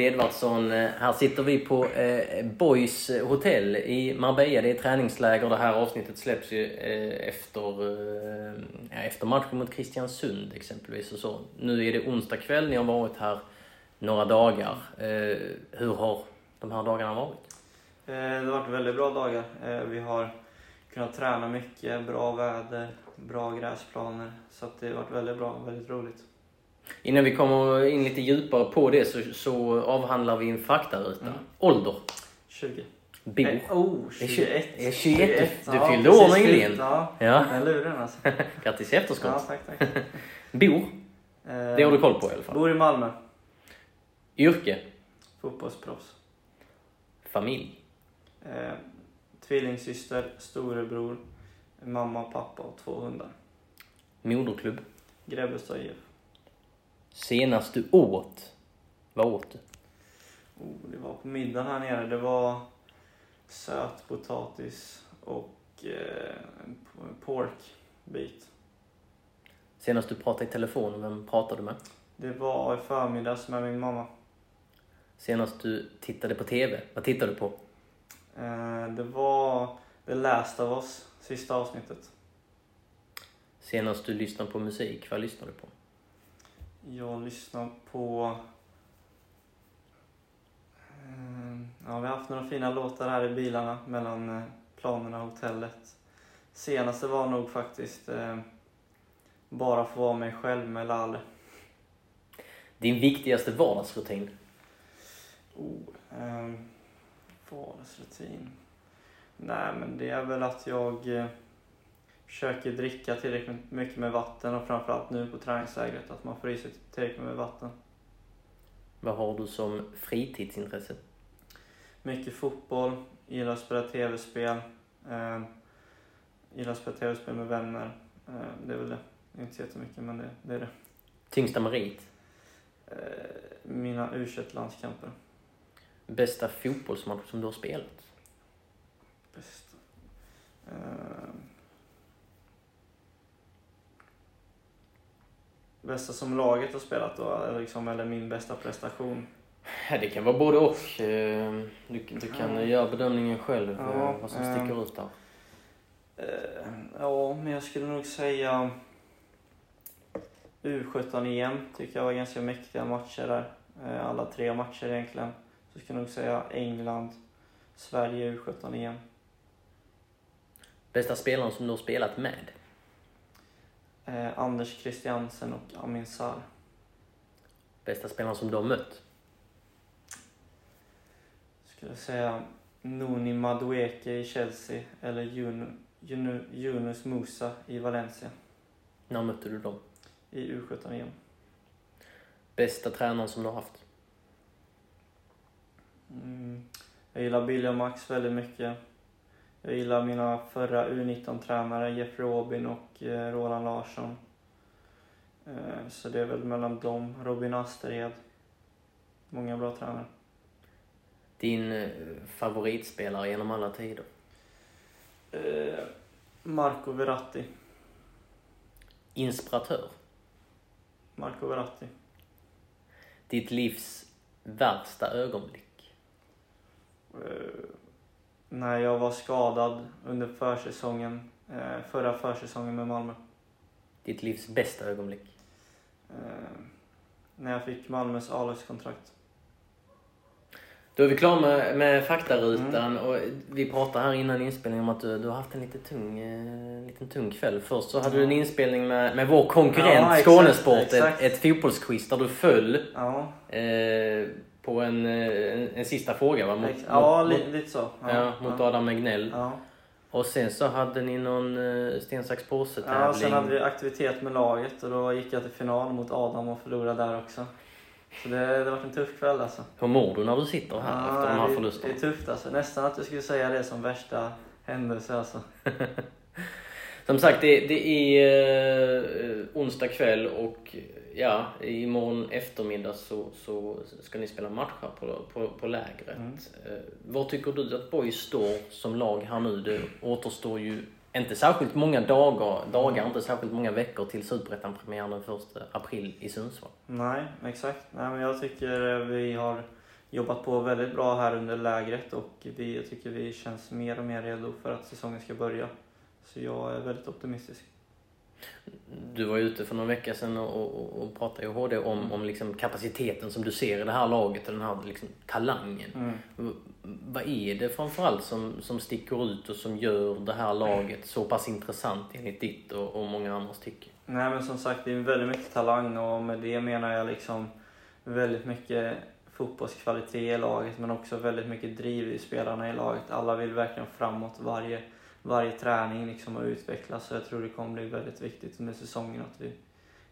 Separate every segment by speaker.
Speaker 1: David Edvardsson, eh, här sitter vi på eh, Boys eh, hotell i Marbella. Det är träningsläger. Det här avsnittet släpps ju eh, efter, eh, efter matchen mot Kristiansund exempelvis. Och så. Nu är det onsdag kväll, ni har varit här några dagar. Eh, hur har de här dagarna varit?
Speaker 2: Eh, Det har varit väldigt bra dagar. Eh, Vi har kunnat träna mycket, bra väder, bra gräsplaner. Så att det har varit väldigt bra, väldigt roligt.
Speaker 1: Innan vi kommer in lite djupare på det så, så avhandlar vi en faktaruta.
Speaker 2: Mm.
Speaker 1: Ålder?
Speaker 2: 20.
Speaker 1: Bor?
Speaker 2: Eh, oh,
Speaker 1: Det är
Speaker 2: 21.
Speaker 1: tju- det är 21. Du
Speaker 2: Ja,
Speaker 1: fyllde år nyligen.
Speaker 2: Ja,
Speaker 1: Ja.
Speaker 2: den luren alltså.
Speaker 1: Grattis i efterskott.
Speaker 2: Ja, tack, tack.
Speaker 1: Bor?
Speaker 2: Eh,
Speaker 1: Det har du koll på i alla fall.
Speaker 2: Bor i Malmö.
Speaker 1: Yrke?
Speaker 2: Fotbollsproffs.
Speaker 1: Familj?
Speaker 2: Eh, tvillingsyster, storebror, mamma, pappa och två hundar.
Speaker 1: Moderklubb?
Speaker 2: Grebbestad IF.
Speaker 1: Senast du åt? Vad åt du?
Speaker 2: Oh, det var på middagen här nere. Det var sötpotatis och eh, porkbit.
Speaker 1: Senast du pratade i telefon, vem pratade du med?
Speaker 2: Det var i förmiddags med min mamma.
Speaker 1: Senast du tittade på TV, vad tittade du på?
Speaker 2: Eh, det var The Last of Us, sista avsnittet.
Speaker 1: Senast du lyssnade på musik, vad lyssnade du på?
Speaker 2: Jag lyssnar på... Eh, ja, vi har haft några fina låtar här i bilarna mellan eh, planerna och hotellet. Senaste var nog faktiskt eh, Bara få vara mig själv med Lalle.
Speaker 1: Din viktigaste vardagsrutin?
Speaker 2: Oh, ehm, vardagsrutin. Nej, men det är väl att jag eh, försöker dricka tillräckligt mycket med vatten och framförallt nu på träningslägret att man får i sig tillräckligt med vatten.
Speaker 1: Vad har du som fritidsintresse?
Speaker 2: Mycket fotboll, gillar att spela tv-spel, eh, gillar att spela tv-spel med vänner. Eh, det är väl det. Inte så jättemycket, men det, det är det.
Speaker 1: Tyngsta merit?
Speaker 2: Eh, mina u landskamper
Speaker 1: Bästa fotbollsmatch som du har spelat?
Speaker 2: Bästa. Eh, bästa som laget har spelat då, eller, liksom, eller min bästa prestation?
Speaker 1: Ja, det kan vara både och. Eh, Du, du kan
Speaker 2: Ja.
Speaker 1: göra bedömningen själv,
Speaker 2: Ja,
Speaker 1: eh, vad som
Speaker 2: ehm.
Speaker 1: sticker ut där.
Speaker 2: Eh, ja, men jag skulle nog säga U17-EM tycker jag var ganska mäktiga matcher där. Eh, alla tre matcher egentligen. Så skulle jag nog säga England, Sverige U17-EM.
Speaker 1: Bästa spelaren som du har spelat med?
Speaker 2: Eh, Anders Christiansen och Amin Sarr.
Speaker 1: Bästa spelaren som du har mött?
Speaker 2: Skulle jag säga Noni Madueke i Chelsea eller Yunu- Yunu- Yunus Musa i Valencia
Speaker 1: När mötte du dem?
Speaker 2: i U17-EM.
Speaker 1: Bästa tränaren som du har haft?
Speaker 2: Mm. Jag gillar Billy och Max väldigt mycket. Jag gillar mina förra U19-tränare, Jeffrey Aubin och eh, Roland Larsson. Eh, så det är väl mellan dem, Robin Astered. Många bra tränare.
Speaker 1: Din eh, favoritspelare genom alla tider?
Speaker 2: Marco Verratti.
Speaker 1: Inspiratör?
Speaker 2: Marco Verratti.
Speaker 1: Ditt livs värsta ögonblick?
Speaker 2: Eh, när jag var skadad under försäsongen, eh, förra försäsongen med Malmö.
Speaker 1: Ditt livs bästa ögonblick?
Speaker 2: Eh, när jag fick Malmös A-lagskontrakt.
Speaker 1: Då är vi klara med, med faktarutan och vi pratade här innan inspelningen om att du, du har haft en lite tung, eh, liten tung kväll. Först så hade du en inspelning med, med vår konkurrent
Speaker 2: Ja, exakt,
Speaker 1: Skånesport, ett,
Speaker 2: exakt.
Speaker 1: ett fotbollsquiz där du föll
Speaker 2: Ja,
Speaker 1: eh, på en, eh, en, en sista fråga va? Mot,
Speaker 2: ja
Speaker 1: mot,
Speaker 2: li, lite så.
Speaker 1: ja, mot
Speaker 2: ja.
Speaker 1: Adam Egnell.
Speaker 2: Ja.
Speaker 1: Och sen så hade ni någon uh, sten, sax, påse
Speaker 2: tävling. Ja, sen hade vi aktivitet med laget och då gick jag till final mot Adam och förlorade där också. Så det, det varit en tuff kväll alltså.
Speaker 1: Hur mår du när du sitter här ja, efter de här förlusterna?
Speaker 2: Det är tufft alltså. Nästan att du skulle säga det som värsta händelse alltså.
Speaker 1: som sagt, det, det är uh, onsdag kväll och ja, imorgon eftermiddag så, så ska ni spela matcher på, på, på lägret. Mm. Uh, var tycker du att Boys står som lag här nu? Det återstår ju inte särskilt många dagar, dagar inte särskilt många veckor till Superettan-premiären den 1 april i Sundsvall.
Speaker 2: Nej, exakt. Nej, men jag tycker vi har jobbat på väldigt bra här under lägret och vi, jag tycker vi känns mer och mer redo för att säsongen ska börja. Så jag är väldigt optimistisk.
Speaker 1: Du var ute för någon vecka sedan och, och, och pratade i HD om, mm. om liksom kapaciteten som du ser i det här laget och den här liksom talangen. Mm. Vad är det framförallt som, som sticker ut och som gör det här laget så pass intressant enligt ditt och, och många andras tycke?
Speaker 2: Nej men som sagt, det är väldigt mycket talang och med det menar jag liksom väldigt mycket fotbollskvalitet i laget men också väldigt mycket driv i spelarna i laget. Alla vill verkligen framåt varje varje träning liksom och utvecklas. Så jag tror det kommer bli väldigt viktigt under säsongen att vi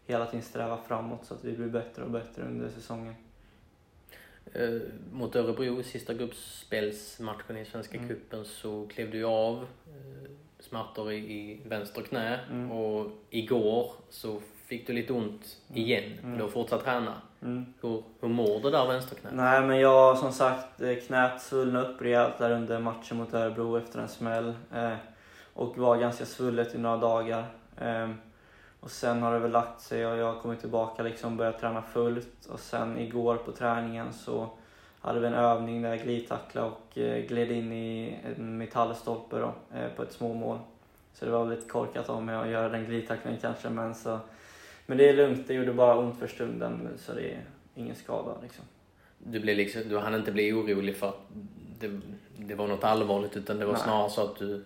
Speaker 2: hela tiden strävar framåt så att vi blir bättre och bättre under säsongen.
Speaker 1: Eh, mot Örebro i sista gruppspelsmatchen i Svenska mm. Cupen så klev du av eh, smärtor i, i vänster knä mm. och igår så fick du lite ont mm. igen. Mm. Du har fortsatt träna. Mm. Hur, hur mår det där vänsterknät?
Speaker 2: Nej men jag som sagt, eh, knät svullnade upp rejält där under matchen mot Örebro efter en smäll. Eh, och var ganska svullet i några dagar. Eh, och sen har det väl lagt sig och jag har kommit tillbaka liksom börjat träna fullt. Och sen igår på träningen så hade vi en övning där jag glidtacklade och eh, gled in i en metallstolpe då, eh, på ett småmål. Så det var lite korkat av mig att göra den glidtacklingen kanske men så men det är lugnt, det gjorde bara ont för stunden så det är ingen skada liksom.
Speaker 1: Du, blev liksom, du hann inte bli orolig för att det, det var något allvarligt utan det var Nej. snarare så att du,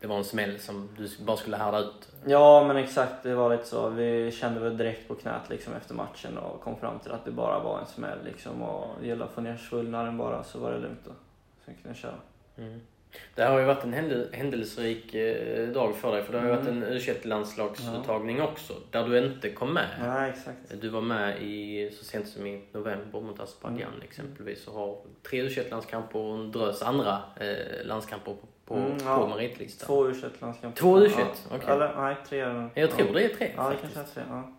Speaker 1: det var en smäll som du bara skulle härda ut?
Speaker 2: Ja men exakt, det var lite så. Vi kände väl direkt på knät liksom efter matchen och kom fram till att det bara var en smäll liksom och det gällde att få ner svullnaden bara så var det lugnt då. Sen kunde jag köra. Mm.
Speaker 1: Det har ju varit en händelserik eh, dag för dig för det har ju varit mm. en u landslagsuttagning ja. också där du inte kom med.
Speaker 2: Ja, exakt.
Speaker 1: Du var med i, så sent som i november mot Azerbajdzjan mm. exempelvis och har tre u landskamper och en drös andra eh, landskamper på, på, mm, ja. på meritlistan.
Speaker 2: Två u landskamper
Speaker 1: Två u ja.
Speaker 2: Okay. Eller nej, tre.
Speaker 1: Jag tror det är tre
Speaker 2: Ja, det kanske är tre. Ja.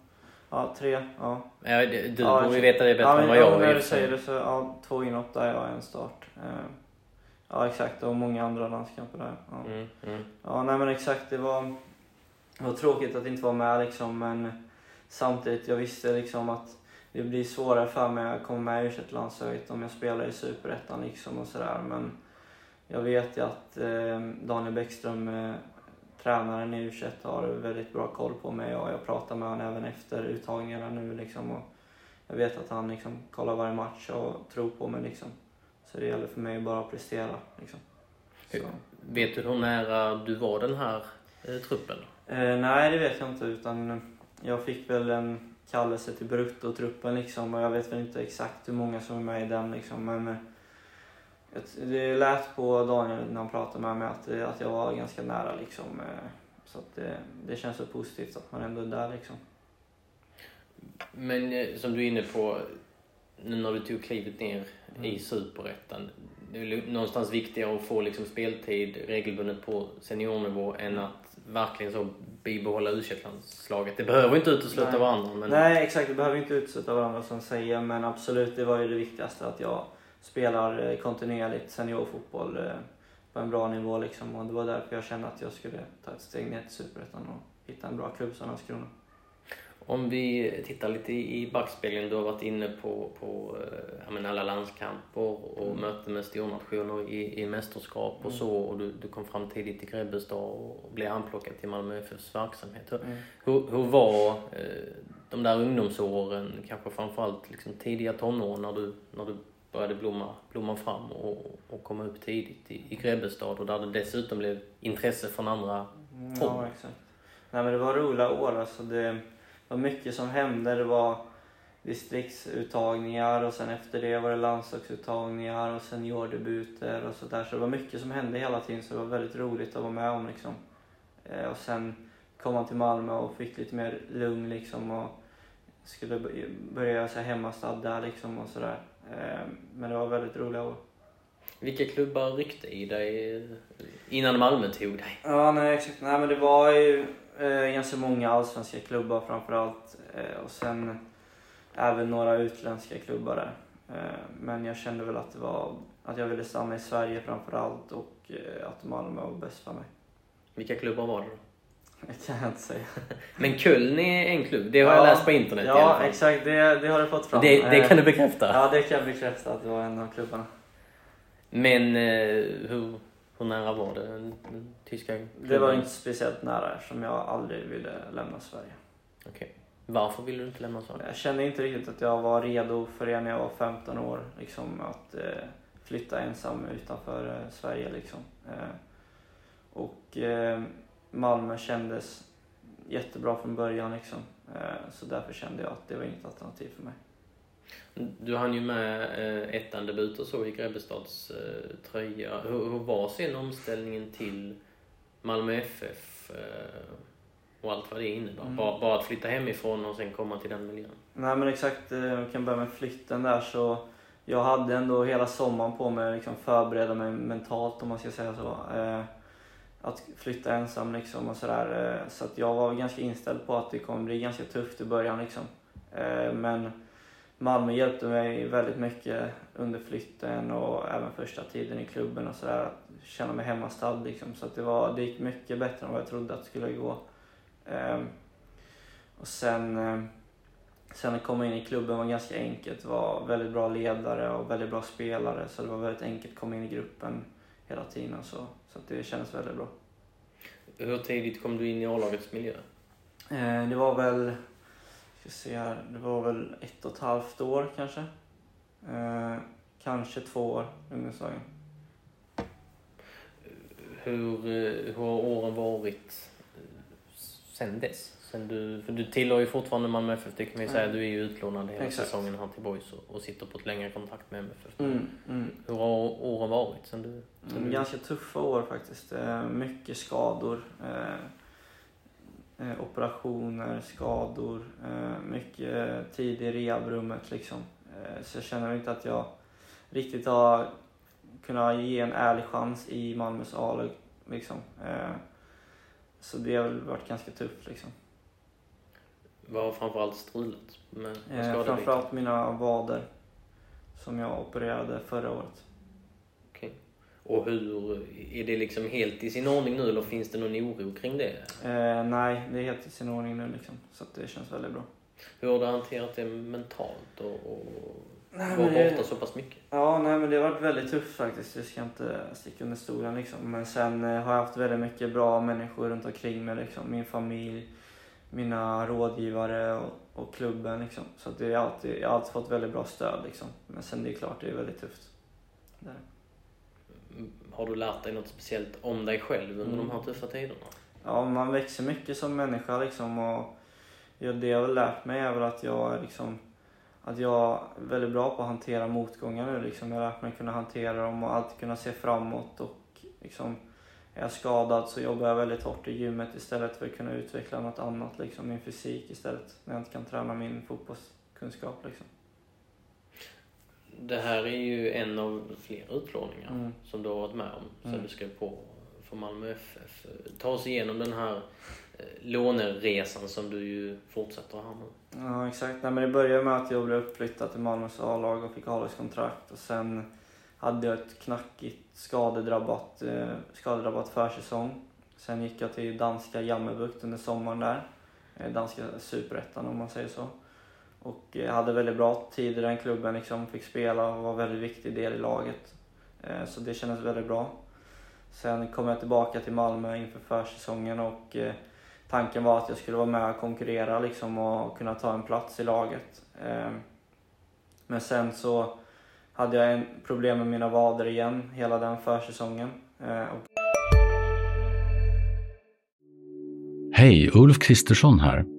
Speaker 2: Ja, tre. Ja.
Speaker 1: ja du ja, borde veta det bättre ja, än vad jag
Speaker 2: gör. När du säger det så, ja, två inåt där jag en start. Eh. Ja exakt, och många andra landskamper där. Ja, mm, mm. ja nej men exakt, det var, det var tråkigt att inte vara med liksom men samtidigt, jag visste liksom att det blir svårare för mig att komma med i landslaget om jag spelar i Superettan liksom och sådär men jag vet ju att eh, Daniel Bäckström, eh, tränaren i u har väldigt bra koll på mig och jag pratar med honom även efter uttagningarna nu liksom och jag vet att han liksom kollar varje match och tror på mig liksom. Så det gäller för mig bara att prestera. Liksom.
Speaker 1: Vet du hur nära du var den här eh, truppen?
Speaker 2: Eh, nej, det vet jag inte. Utan jag fick väl en kallelse till bruttotruppen liksom, och jag vet väl inte exakt hur många som är med i den. Liksom, men eh, det lät på Daniel när han pratade med mig att, eh, att jag var ganska nära. Liksom, eh, så det, det känns så positivt att man ändå är där. Liksom.
Speaker 1: Men som du är inne på, när du tog klivet ner mm. i superettan. Det är någonstans viktigare att få liksom speltid regelbundet på seniornivå än mm. att verkligen så bibehålla u landslaget Det behöver inte utesluta
Speaker 2: Nej.
Speaker 1: varandra. Men...
Speaker 2: Nej, exakt. Det behöver inte utesluta varandra som säger. Men absolut, det var ju det viktigaste att jag spelar eh, kontinuerligt seniorfotboll eh, på en bra nivå liksom. Och det var därför jag kände att jag skulle ta ett steg ner till superettan och hitta en bra klubb som Landskrona.
Speaker 1: Om vi tittar lite i backspegeln, du har varit inne på, på eh, menar, alla landskamper och mm. möten med stornationer i, i mästerskap och mm. så och du, du kom fram tidigt till Grebbestad och blev anplockad till Malmö FFs verksamhet. Mm. Hur, hur var eh, de där ungdomsåren, kanske framförallt liksom tidiga tonår när du, när du började blomma, blomma fram och, och komma upp tidigt i, i Grebbestad och där det dessutom blev intresse från andra
Speaker 2: mm, håll? Ja, exakt. Nej men det var roliga år alltså. Det var mycket som hände. Det var distriktsuttagningar och sen efter det var det landslagsuttagningar och seniordebuter och sådär. Så det var mycket som hände hela tiden så det var väldigt roligt att vara med om liksom. Eh, och sen kom man till Malmö och fick lite mer lugn liksom och skulle börja göra sig hemmastad där liksom och sådär. Eh, men det var väldigt roliga år.
Speaker 1: Vilka klubbar ryckte i dig innan Malmö tog dig?
Speaker 2: Ja, nej exakt. Nej men det var ju eh, ganska många allsvenska klubbar framförallt eh, och sen även några utländska klubbar där. Eh, men jag kände väl att det var att jag ville stanna i Sverige framförallt och eh, att Malmö var bäst för mig.
Speaker 1: Vilka klubbar var det då?
Speaker 2: Det kan jag inte säga.
Speaker 1: Men Köln är en klubb, det har ja, jag läst på internet
Speaker 2: ja, i alla fall. Exakt. Det, det har du fått fram.
Speaker 1: Det, det, kan du bekräfta?
Speaker 2: Ja, det kan jag bekräfta att det var en av klubbarna.
Speaker 1: Men eh, hur, hur nära var det den, tyska klubben?
Speaker 2: Det var inte speciellt nära eftersom jag aldrig ville lämna Sverige.
Speaker 1: Okej. Okay. Varför ville du inte lämna Sverige?
Speaker 2: Jag kände inte riktigt att jag var redo för det när jag var 15 år. Liksom, att eh, flytta ensam utanför eh, Sverige. Liksom. Eh, och eh, Malmö kändes jättebra från början. Liksom. Eh, så därför kände jag att det var inget alternativ för mig.
Speaker 1: Du hann ju med eh, ettan-debut och så i Grebbestads eh, tröja. Hur, hur var sen omställningen till Malmö FF eh, och allt vad det innebar? Mm. Bara, bara att flytta hemifrån och sen komma till den miljön?
Speaker 2: Nej men exakt, vi kan börja med flytten där så jag hade ändå hela sommaren på mig att liksom förbereda mig mentalt om man ska säga så. Att flytta ensam liksom och sådär. Så att jag var ganska inställd på att det kommer bli ganska tufft i början liksom. Men Malmö hjälpte mig väldigt mycket under flytten och även första tiden i klubben och sådär. Att känna mig hemmastad liksom. Så att det, var, det gick mycket bättre än vad jag trodde att det skulle gå. Um, och sen, um, sen att komma in i klubben var ganska enkelt. Var väldigt bra ledare och väldigt bra spelare. Så det var väldigt enkelt att komma in i gruppen hela tiden. Så, så att det kändes väldigt bra.
Speaker 1: Hur tidigt kom du in i A-lagets miljö?
Speaker 2: Uh, det var väl ska se här, det var väl ett och ett halvt år kanske. Eh, kanske två år, ungdomslagen.
Speaker 1: Hur, eh, hur har åren varit eh, sen dess? Sen du, för du tillhör ju fortfarande Malmö FF, det kan vi säga. Mm. Du är ju utlånad hela Exakt. säsongen här till Boys och, och, sitter på ett längre kontrakt med MFF. Mm, mm. Hur har åren varit sen du... Sen
Speaker 2: mm,
Speaker 1: du...
Speaker 2: Ganska tuffa år faktiskt. Mycket skador. Eh, operationer, skador, eh, mycket tid i rehabrummet liksom. Eh, så jag känner inte att jag riktigt har kunnat ge en ärlig chans i Malmös A-lag. Liksom. Så det har väl varit ganska tufft liksom.
Speaker 1: Vad har framförallt strulat med
Speaker 2: eh, Framförallt mina vader som jag opererade förra året.
Speaker 1: Och hur, är det liksom helt i sin ordning nu eller finns det någon oro kring det?
Speaker 2: Eh, nej, det är helt i sin ordning nu liksom. Så det känns väldigt bra.
Speaker 1: Hur har du hanterat det mentalt och, och nej, vara borta det... så pass mycket?
Speaker 2: Ja, nej men det har varit väldigt tufft faktiskt. Jag ska inte sticka under stolen liksom. Men sen eh, har jag haft väldigt mycket bra människor runt omkring mig liksom. Min familj, mina rådgivare och, och klubben liksom. Så det är alltid, jag har alltid fått väldigt bra stöd liksom. Men sen det är klart, det är väldigt tufft. Där
Speaker 1: har du lärt dig något speciellt om dig själv under mm. de här tuffa tiderna?
Speaker 2: Ja, man växer mycket som människa liksom och det jag har lärt mig är väl att jag liksom att jag är väldigt bra på att hantera motgångar nu liksom. Jag har lärt mig kunna hantera dem och alltid kunna se framåt och liksom är jag skadad så jobbar jag väldigt hårt i gymmet istället för att kunna utveckla något annat liksom, min fysik istället när jag inte kan träna min fotbollskunskap liksom
Speaker 1: det här är ju en av flera utlåningar mm. som du har varit med om sen mm. du skrev på för Malmö FF. Ta oss igenom den här eh, låneresan som du ju fortsätter här nu.
Speaker 2: Ja exakt. Nej, men det började med att jag blev uppflyttad till Malmös A-lag och fick A-lagskontrakt och sen hade jag ett knackigt skadedrabbat, eh, skadedrabbat försäsong. Sen gick jag till danska Jammerbukt under sommaren där. Eh, danska superettan om man säger så. Och jag hade väldigt bra tid i den klubben, liksom, fick spela och var en väldigt viktig del i laget. Eh, så det kändes väldigt bra. Sen kom jag tillbaka till Malmö inför försäsongen och eh, tanken var att jag skulle vara med och konkurrera liksom, och kunna ta en plats i laget. Men sen så hade jag en problem med mina vader igen hela den försäsongen.
Speaker 3: Hej, Ulf Kristersson här.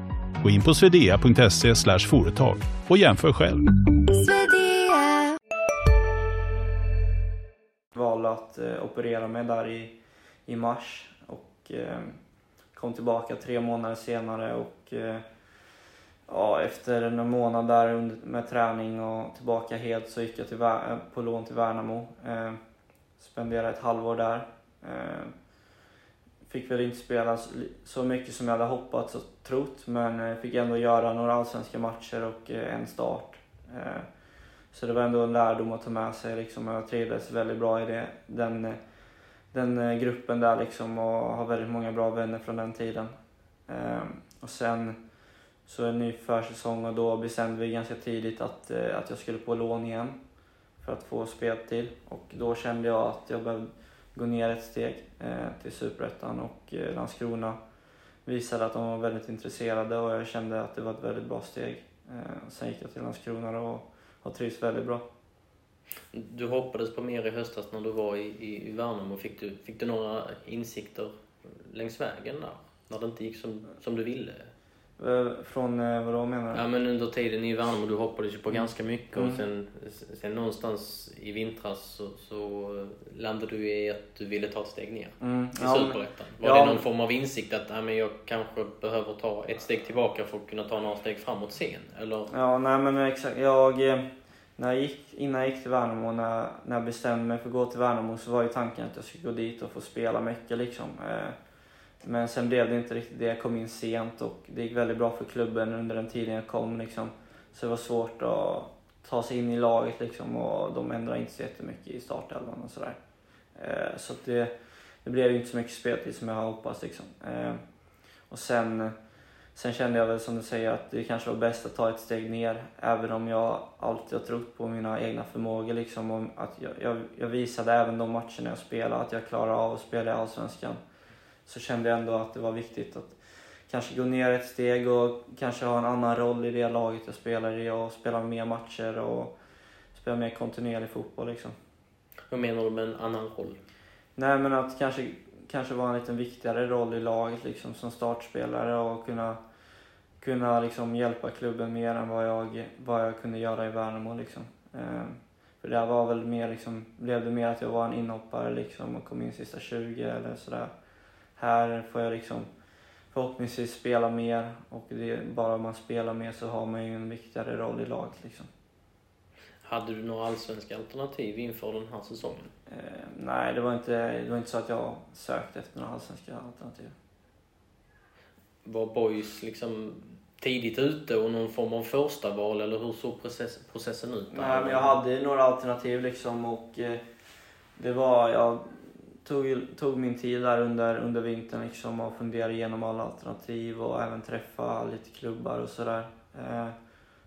Speaker 4: Gå in på swedea.se företag och jämför själv.
Speaker 2: valde att eh, operera mig där i, i mars och eh, kom tillbaka tre månader senare och eh, ja, efter en månad där under, med träning och tillbaka helt så gick jag till, eh, på lån till Värnamo. Eh, spenderade ett halvår där. Fick väl inte spela så, mycket som jag hade hoppats och trott men eh, fick ändå göra några allsvenska matcher och eh, en start. Eh, så det var ändå en lärdom att ta med sig liksom. Jag trivdes väldigt bra i det, den, den gruppen där liksom och har väldigt många bra vänner från den tiden. Och sen så en ny försäsong och då bestämde vi ganska tidigt att, att jag skulle på lån igen för att få speltid. Och då kände jag att jag behövde gå ner ett steg eh, till Superettan och eh, Landskrona visade att de var väldigt intresserade och jag kände att det var ett väldigt bra steg. Eh, sen gick jag till Landskrona och har trivts väldigt bra.
Speaker 1: Du hoppades på mer i höstas när du var i, i, i Värnamo. Fick du, fick du några insikter längs vägen där? När det inte gick som, som du ville?
Speaker 2: Eh, Från eh, vad då menar du?
Speaker 1: Ja, men under tiden i Värnamo, du hoppades ju på ganska mycket och
Speaker 2: Mm.
Speaker 1: sen, sen någonstans i vintras så, så landade du i att du ville ta ett steg ner
Speaker 2: Mm,
Speaker 1: i
Speaker 2: ja,
Speaker 1: Superettan. Var
Speaker 2: ja,
Speaker 1: det någon form av insikt att ja, men jag kanske behöver ta ett steg tillbaka för att kunna ta några steg framåt sen? Eller?
Speaker 2: Ja, nej men exakt. Jag, eh, när jag gick, innan jag gick till Värnamo, när, när jag bestämde mig för att gå till Värnamo så var ju tanken att jag skulle gå dit och få spela mycket liksom. Men sen blev det inte riktigt det. Jag kom in sent och det gick väldigt bra för klubben under den tiden jag kom liksom. Så det var svårt att ta sig in i laget liksom och de ändrade inte så jättemycket i startelvan och sådär. Eh, Så det, det blev inte så mycket speltid som jag hade hoppats liksom. Eh, Och sen Sen kände jag väl som du säger att det kanske var bäst att ta ett steg ner. Även om jag alltid har trott på mina egna förmågor. Liksom, och att jag, jag, jag visade även de matcherna jag spelade att jag klarar av att spela i Allsvenskan. Så kände jag ändå att det var viktigt att kanske gå ner ett steg och kanske ha en annan roll i det laget jag spelar i och spela mer matcher och spela mer kontinuerlig fotboll. Liksom.
Speaker 1: Vad menar du med en annan roll?
Speaker 2: Nej men att kanske, kanske vara en lite viktigare roll i laget liksom som startspelare och kunna, kunna liksom hjälpa klubben mer än vad jag, vad jag kunde göra i Värnamo liksom. Eh, för det var väl mer liksom, blev det mer att jag var en inhoppare liksom och kom in sista 20 eller sådär. Här får jag liksom förhoppningsvis spela mer och det, bara man spelar mer så har man ju en viktigare roll i laget liksom.
Speaker 1: Hade du några allsvenska alternativ inför den här säsongen?
Speaker 2: Eh, nej, det var, inte, det var inte så att jag sökte efter några allsvenska alternativ.
Speaker 1: Var Boys liksom tidigt ute och någon form av första val eller hur såg process, processen ut?
Speaker 2: Nej, men jag hade några alternativ liksom och eh, det var, jag tog, tog min tid där under, under vintern liksom och funderade igenom alla alternativ och även träffa lite klubbar och sådär. Eh,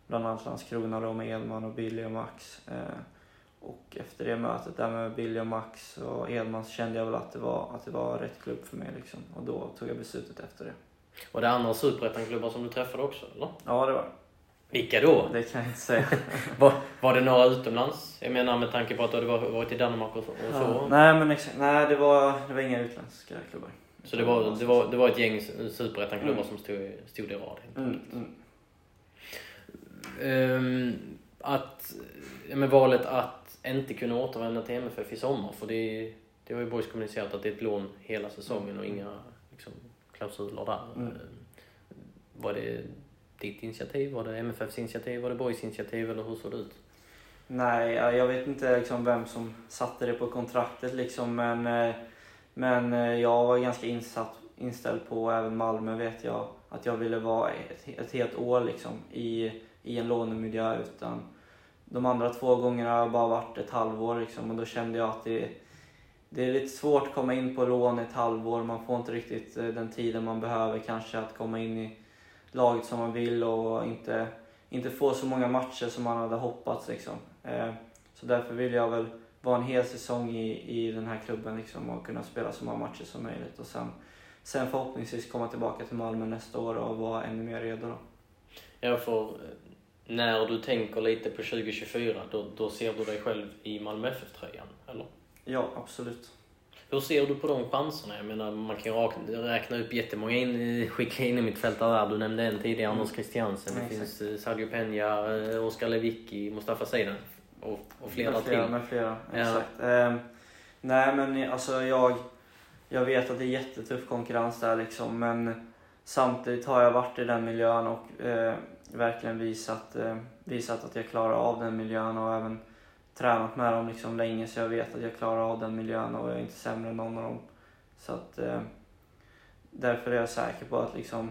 Speaker 2: bland annat Landskrona då med Edman och Billy och Max. Eh, och efter det mötet där med Billy och Max och Edman så kände jag väl att det var, att det var rätt klubb för mig liksom. Och då tog jag beslutet efter det.
Speaker 1: Var det andra superettan-klubbar som du träffade också eller?
Speaker 2: Ja, det var
Speaker 1: Vilka då?
Speaker 2: det. kan jag inte säga.
Speaker 1: Var, var det några utomlands? Jag menar med tanke på att du hade varit i Danmark och så. Och så.
Speaker 2: Ja, nej, men exakt. Nej, det var, det var inga utländska klubbar.
Speaker 1: Så det var, det, var, det var ett gäng superettan-klubbar
Speaker 2: Mm.
Speaker 1: som stod, stod i rad helt
Speaker 2: Mm, mm.
Speaker 1: Ehm, att, med valet att inte kunna återvända till MFF i sommar, för det, det har ju Boys kommunicerat att det är ett lån hela säsongen och inga liksom, klausuler där.
Speaker 2: Mm.
Speaker 1: Ehm, Var det ditt initiativ? Var det MFFs initiativ? Var det Boys initiativ? Eller hur såg det ut?
Speaker 2: Nej, jag vet inte liksom vem som satte det på kontraktet liksom, men, eh, men eh, jag var ganska insatt, inställd på, även Malmö vet jag, att jag ville vara ett, ett helt år liksom, i, i en lånemiljö. Utan de andra två gångerna har jag bara varit ett halvår liksom, och då kände jag att det, det är lite svårt att komma in på lån ett halvår. Man får inte riktigt eh, den tiden man behöver kanske att komma in i laget som man vill och inte inte få så många matcher som man hade hoppats. Liksom. Eh, så därför vill jag väl vara en hel säsong i, i den här klubben liksom, och kunna spela så många matcher som möjligt. Och sen, sen förhoppningsvis komma tillbaka till Malmö nästa år och vara ännu mer redo. Då.
Speaker 1: Ja, för eh, när du tänker lite på 2024, då, då ser du dig själv i Malmö FF-tröjan, eller?
Speaker 2: Ja, absolut.
Speaker 1: Hur ser du på de chanserna? Jag menar, man kan ju räkna upp jättemånga in, skicka in i mitt fält där. Du nämnde en tidigare, Anders Christiansen. Det
Speaker 2: Mm,
Speaker 1: finns eh, Sergio Peña, eh, Oskar Lewicki, Mustafa Seidan och, och flera
Speaker 2: med flera,
Speaker 1: till.
Speaker 2: Med flera,
Speaker 1: Ja.
Speaker 2: exakt. Eh, nej men alltså jag, jag vet att det är jättetuff konkurrens där liksom men samtidigt har jag varit i den miljön och eh, verkligen visat, eh, visat att jag klarar av den miljön och även tränat med dem liksom länge så jag vet att jag klarar av den miljön och jag är inte sämre än någon av dem. Så att eh, därför är jag säker på att liksom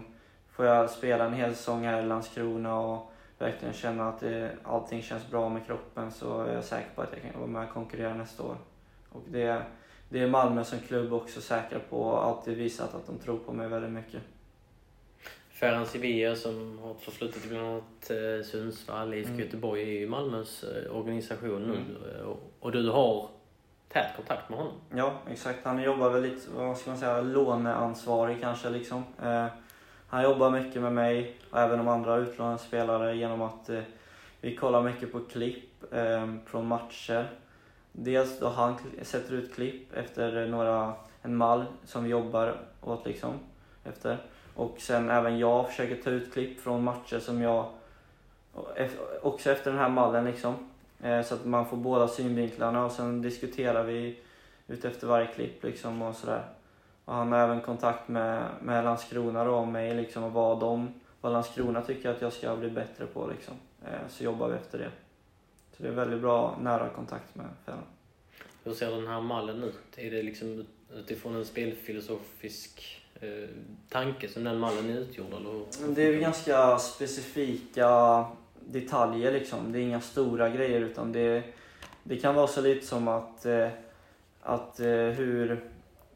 Speaker 2: får jag spela en hel säsong här i Landskrona och verkligen känna att det, allting känns bra med kroppen så är jag säker på att jag kan vara med och konkurrera nästa år. Och det, det är Malmö som klubb också säkra på och alltid visat att de tror på mig väldigt mycket.
Speaker 1: Ferhan Sevilla som har förflutet i bland annat eh, Sundsvall, IFK
Speaker 2: Mm.
Speaker 1: Göteborg är ju Malmös eh, organisation nu.
Speaker 2: Mm.
Speaker 1: Eh, Och, du har tät kontakt med honom.
Speaker 2: Ja, exakt. Han jobbar väl lite, vad ska man säga, låneansvarig kanske liksom. Eh, han jobbar mycket med mig och även de andra utlånade spelare genom att eh, vi kollar mycket på klipp eh, från matcher. Dels då han sätter ut klipp efter några, en mall som vi jobbar åt liksom, efter. Och sen även jag försöker ta ut klipp från matcher som jag, också efter den här mallen liksom. Eh, så att man får båda synvinklarna och sen diskuterar vi utefter varje klipp liksom och sådär. Och han har även kontakt med, med Landskrona då, och mig liksom och vad de, vad Landskrona tycker att jag ska bli bättre på liksom. Eh, så jobbar vi efter det. Så det är väldigt bra nära kontakt med Fällan.
Speaker 1: Hur ser den här mallen ut? Är det liksom utifrån en spelfilosofisk eh, tanke som den mallen är utgjord? Eller?
Speaker 2: Det är ganska specifika detaljer liksom. Det är inga stora grejer utan det, det kan vara så lite som att, eh, att eh, hur,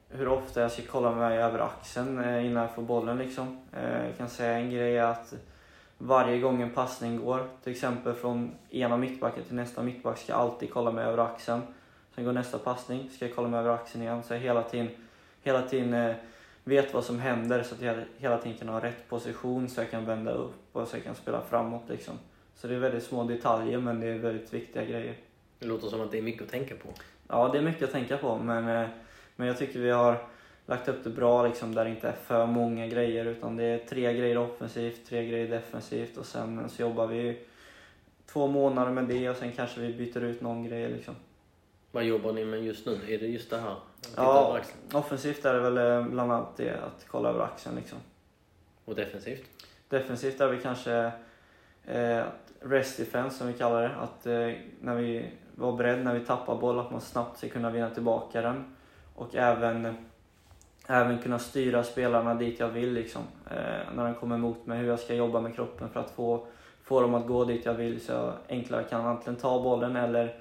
Speaker 2: hur ofta jag ska kolla mig över axeln eh, innan jag får bollen liksom. Eh, jag kan säga en grej är att varje gång en passning går, till exempel från ena mittbacken till nästa mittback, ska jag alltid kolla mig över axeln. Sen går nästa passning, ska jag kolla mig över axeln igen. Så jag hela tiden, hela tiden eh, vet vad som händer så att jag hela tiden kan ha rätt position så jag kan vända upp och så jag kan spela framåt liksom. Så det är väldigt små detaljer men det är väldigt viktiga grejer.
Speaker 1: Det låter som att det är mycket att tänka på.
Speaker 2: Ja, det är mycket att tänka på men, eh, men jag tycker vi har lagt upp det bra liksom där det inte är för många grejer utan det är tre grejer offensivt, tre grejer defensivt och sen så jobbar vi två månader med det och sen kanske vi byter ut någon grej liksom.
Speaker 1: Vad jobbar ni med just nu? Är det just det här?
Speaker 2: Ja. Offensivt är det väl eh, bland annat det att kolla över axeln liksom.
Speaker 1: Och defensivt?
Speaker 2: Defensivt är vi kanske eh, rest defense som vi kallar det. Att eh, när vi var beredd när vi tappar boll att man snabbt ska kunna vinna tillbaka den. Och även, även kunna styra spelarna dit jag vill liksom. Eh, när de kommer emot mig, hur jag ska jobba med kroppen för att få, få dem att gå dit jag vill så jag enklare kan antingen ta bollen eller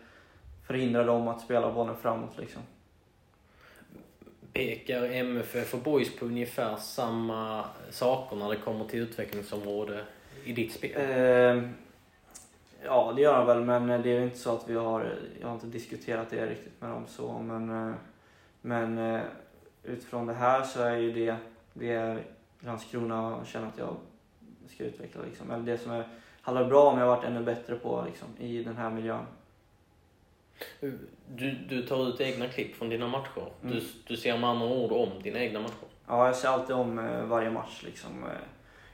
Speaker 2: förhindra dem att spela bollen framåt liksom.
Speaker 1: Pekar MFF och Boys på ungefär samma saker när det kommer till utvecklingsområde i ditt spel?
Speaker 2: Eh, ja, det gör han väl, men det är inte så att vi har... Jag har inte diskuterat det riktigt med dem så, men... Eh, men eh, utifrån det här så är ju det det Landskrona känner att jag ska utveckla liksom. Eller det som är, hade bra om jag varit ännu bättre på liksom, i den här miljön.
Speaker 1: Du, du tar ut egna klipp från dina matcher.
Speaker 2: Mm.
Speaker 1: Du, du ser med andra ord om dina egna matcher.
Speaker 2: Ja, jag ser alltid om eh, varje match liksom. Eh,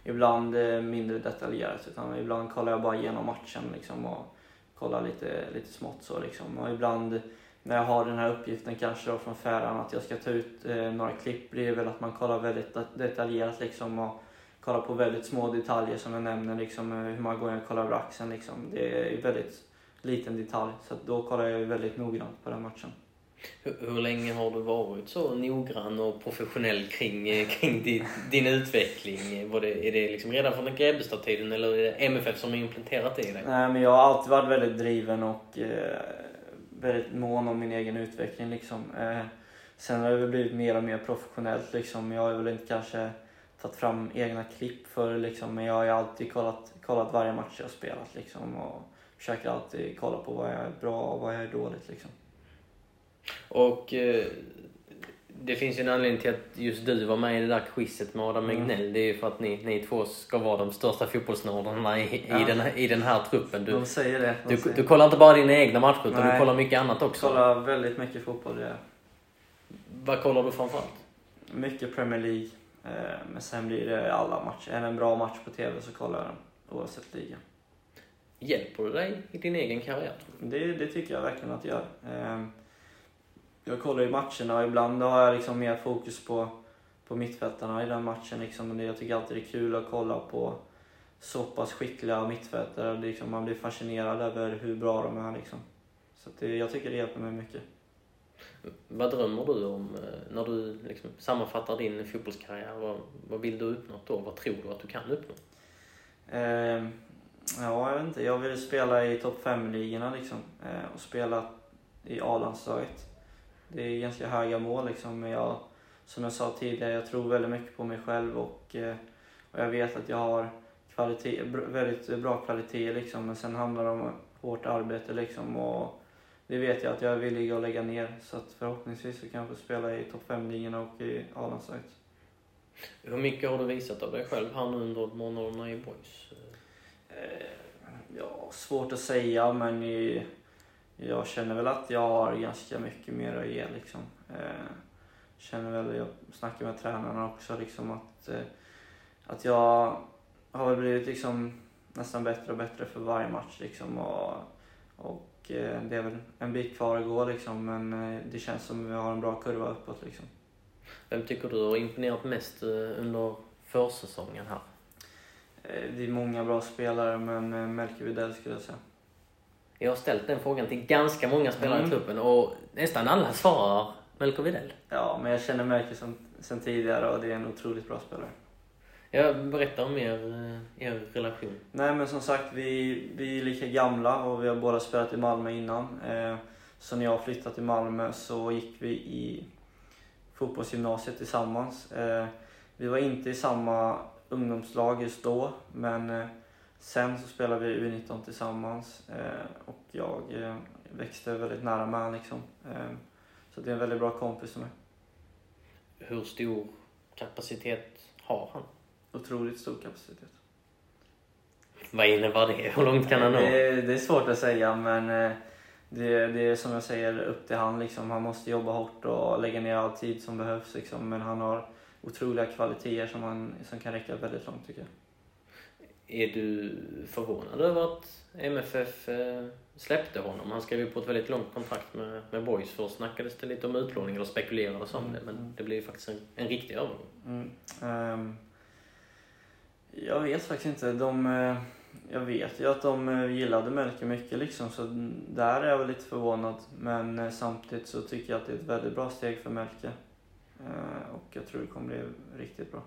Speaker 2: ibland eh, mindre detaljerat, utan ibland kollar jag bara igenom matchen liksom och kollar lite, lite smått så liksom. Och ibland när jag har den här uppgiften kanske då från Färan att jag ska ta ut eh, några klipp blir väl att man kollar väldigt det- detaljerat liksom och kollar på väldigt små detaljer som jag nämner liksom hur många gånger jag kollar över axeln liksom. Det är väldigt liten detalj så då kollar jag väldigt noggrant på den matchen.
Speaker 1: Hur, hur länge har du varit så noggrann och professionell kring, eh, kring din, din utveckling? Var det, är det liksom redan från Grebbestad-tiden eller är det MFF som har implementerat det i dig?
Speaker 2: Nej, men jag har alltid varit väldigt driven och eh, väldigt mån om min egen utveckling. Liksom. Eh, sen har det blivit mer och mer professionellt. Liksom. Jag har väl inte kanske tagit fram egna klipp för liksom, men jag har ju alltid kollat, kollat varje match jag har spelat liksom och försöker alltid kolla på vad jag är bra och vad jag är dåligt liksom.
Speaker 1: Och eh, det finns ju en anledning till att just du var med i det där quizet med Adam
Speaker 2: Mm.
Speaker 1: Egnell. Det är ju för att ni, ni två ska vara de största fotbollsnördarna i,
Speaker 2: Ja.
Speaker 1: i, den, här- i den här truppen. Du,
Speaker 2: de säger det. De
Speaker 1: du,
Speaker 2: säger.
Speaker 1: du kollar inte bara dina egna matcher utan du kollar mycket annat också.
Speaker 2: kollar väldigt mycket fotboll. Det.
Speaker 1: Vad kollar du framförallt?
Speaker 2: Mycket Premier League. Eh, men sen blir det alla matcher. Är det en bra match på TV så kollar jag den oavsett liga.
Speaker 1: Hjälper det dig i din egen karriär?
Speaker 2: Det, det tycker jag verkligen att det gör. Eh, jag kollar ju matcherna och ibland har jag liksom mer fokus på, på mittfältarna i den matchen. Liksom. Men jag tycker alltid det är kul att kolla på så pass skickliga mittfältare. Liksom, man blir fascinerad över hur bra de är. Liksom. Så det, jag tycker det hjälper mig mycket.
Speaker 1: Vad drömmer du om eh, när du liksom sammanfattar din fotbollskarriär? Vad, vad vill du uppnå då? Vad tror du att du kan uppnå?
Speaker 2: Eh, ja, jag vet inte. Jag vill spela i topp 5-ligorna liksom. Eh, och spela i A-landslaget. Det är ganska höga mål liksom. Men jag, som jag sa tidigare, jag tror väldigt mycket på mig själv och, eh, och jag vet att jag har kvalitet, väldigt bra kvalitet liksom. Men sen handlar det om hårt arbete liksom. Och det vet jag att jag är villig att lägga ner. Så att förhoppningsvis så kan jag få spela i topp 5-ligorna och i A-landslaget.
Speaker 1: Hur mycket har du visat av dig själv här nu under månaderna i Boys?
Speaker 2: Eh, ja, svårt att säga men jag känner väl att jag har ganska mycket mer att ge liksom. Eh, känner väl, jag snackar med tränarna också liksom att, eh, att jag har väl blivit liksom nästan bättre och bättre för varje match liksom och, och det är väl en bit kvar att gå liksom men det känns som att vi har en bra kurva uppåt liksom.
Speaker 1: Vem tycker du har imponerat mest under försäsongen här?
Speaker 2: Eh, det är många bra spelare men eh, Melker Widell skulle jag säga.
Speaker 1: Jag har ställt den frågan till ganska många spelare
Speaker 2: Mm.
Speaker 1: i truppen och nästan alla svarar Melker Widell.
Speaker 2: Ja, men jag känner Melker sen, sen tidigare och det är en otroligt bra spelare.
Speaker 1: Jag berättar om er, eh, er relation.
Speaker 2: Nej men som sagt, vi, vi är lika gamla och vi har båda spelat i Malmö innan. Så när jag flyttade till Malmö så gick vi i fotbollsgymnasiet tillsammans. Vi var inte i samma ungdomslag just då, men eh, sen så spelade vi U19 tillsammans eh, och jag eh, växte väldigt nära med honom liksom. Så det är en väldigt bra kompis som är.
Speaker 1: Hur stor kapacitet har han?
Speaker 2: Otroligt stor kapacitet.
Speaker 1: Vad innebär det? Hur långt kan han nå?
Speaker 2: Det, är- det är svårt att säga men det, det är som jag säger upp till han. Liksom. Han måste jobba hårt och lägga ner all tid som behövs. Liksom. Men han har otroliga kvaliteter som, han, som kan räcka väldigt långt tycker jag.
Speaker 1: Är du förvånad över att MFF eh, släppte honom? Han skrev ju på ett väldigt långt kontrakt med, med Boys. Först snackades det lite om utlåning, eller spekulerades om det, men det blev ju faktiskt en, en riktig övergång.
Speaker 2: Mm. Ehm, jag vet faktiskt inte. De, eh, jag vet ju att de eh, gillade Melker mycket liksom, så där är jag väl lite förvånad. Men samtidigt så tycker jag att det är ett väldigt bra steg för Melker. Eh, och jag tror det kommer bli riktigt bra.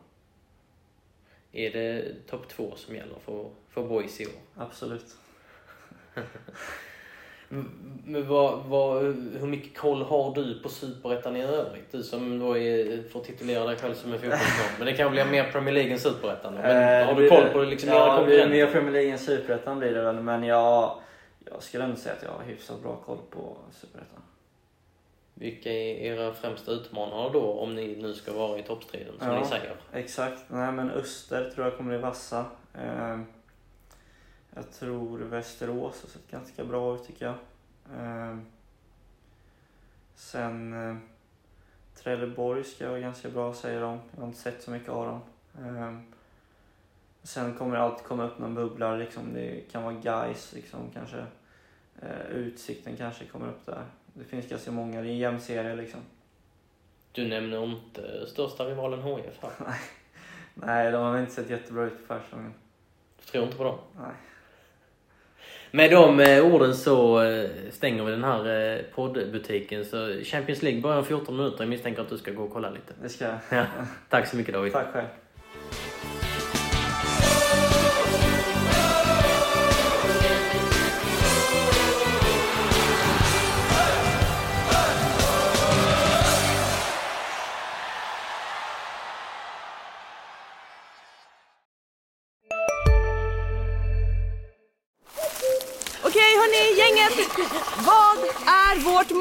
Speaker 1: Är det topp två som gäller för, för Boys i år?
Speaker 2: Absolut.
Speaker 1: Men vad, vad, hur mycket koll har du på Superettan i övrigt? Du som då är, får titulera dig själv som en fotbollsnörd. Men det kan bli mer Premier League än Superettan. Men
Speaker 2: Eh,
Speaker 1: har
Speaker 2: det
Speaker 1: du koll
Speaker 2: det.
Speaker 1: på liksom
Speaker 2: Ja, det mer? Premier League än Superettan blir det väl. Men jag, jag skulle ändå säga att jag har hyfsat bra koll på Superettan.
Speaker 1: Vilka är era främsta utmanare då om ni nu ska vara i toppstriden som
Speaker 2: Ja.
Speaker 1: ni säger?
Speaker 2: Exakt. Nej men Öster tror jag kommer bli vassa. Eh, jag tror Västerås har sett ganska bra ut tycker jag. Eh, sen eh, Trelleborg ska vara ganska bra säger de. Jag har inte sett så mycket av dem. Eh, sen kommer det alltid komma upp någon bubblare liksom. Det kan vara guys liksom kanske. Eh, utsikten kanske kommer upp där. Det finns ganska många. Det är en jämn serie liksom.
Speaker 1: Du nämner inte största rivalen HIF här.
Speaker 2: Nej, de har väl inte sett jättebra ut på försäsongen.
Speaker 1: Du tror inte på dem?
Speaker 2: Nej.
Speaker 1: Med de eh, orden så eh, stänger vi den här eh, poddbutiken. Så Champions League börjar om 14 minuter. Jag misstänker att du ska gå och kolla lite.
Speaker 2: Det ska jag.
Speaker 1: Ja. Tack så mycket David.
Speaker 2: Tack själv.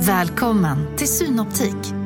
Speaker 5: Välkommen till Synoptik.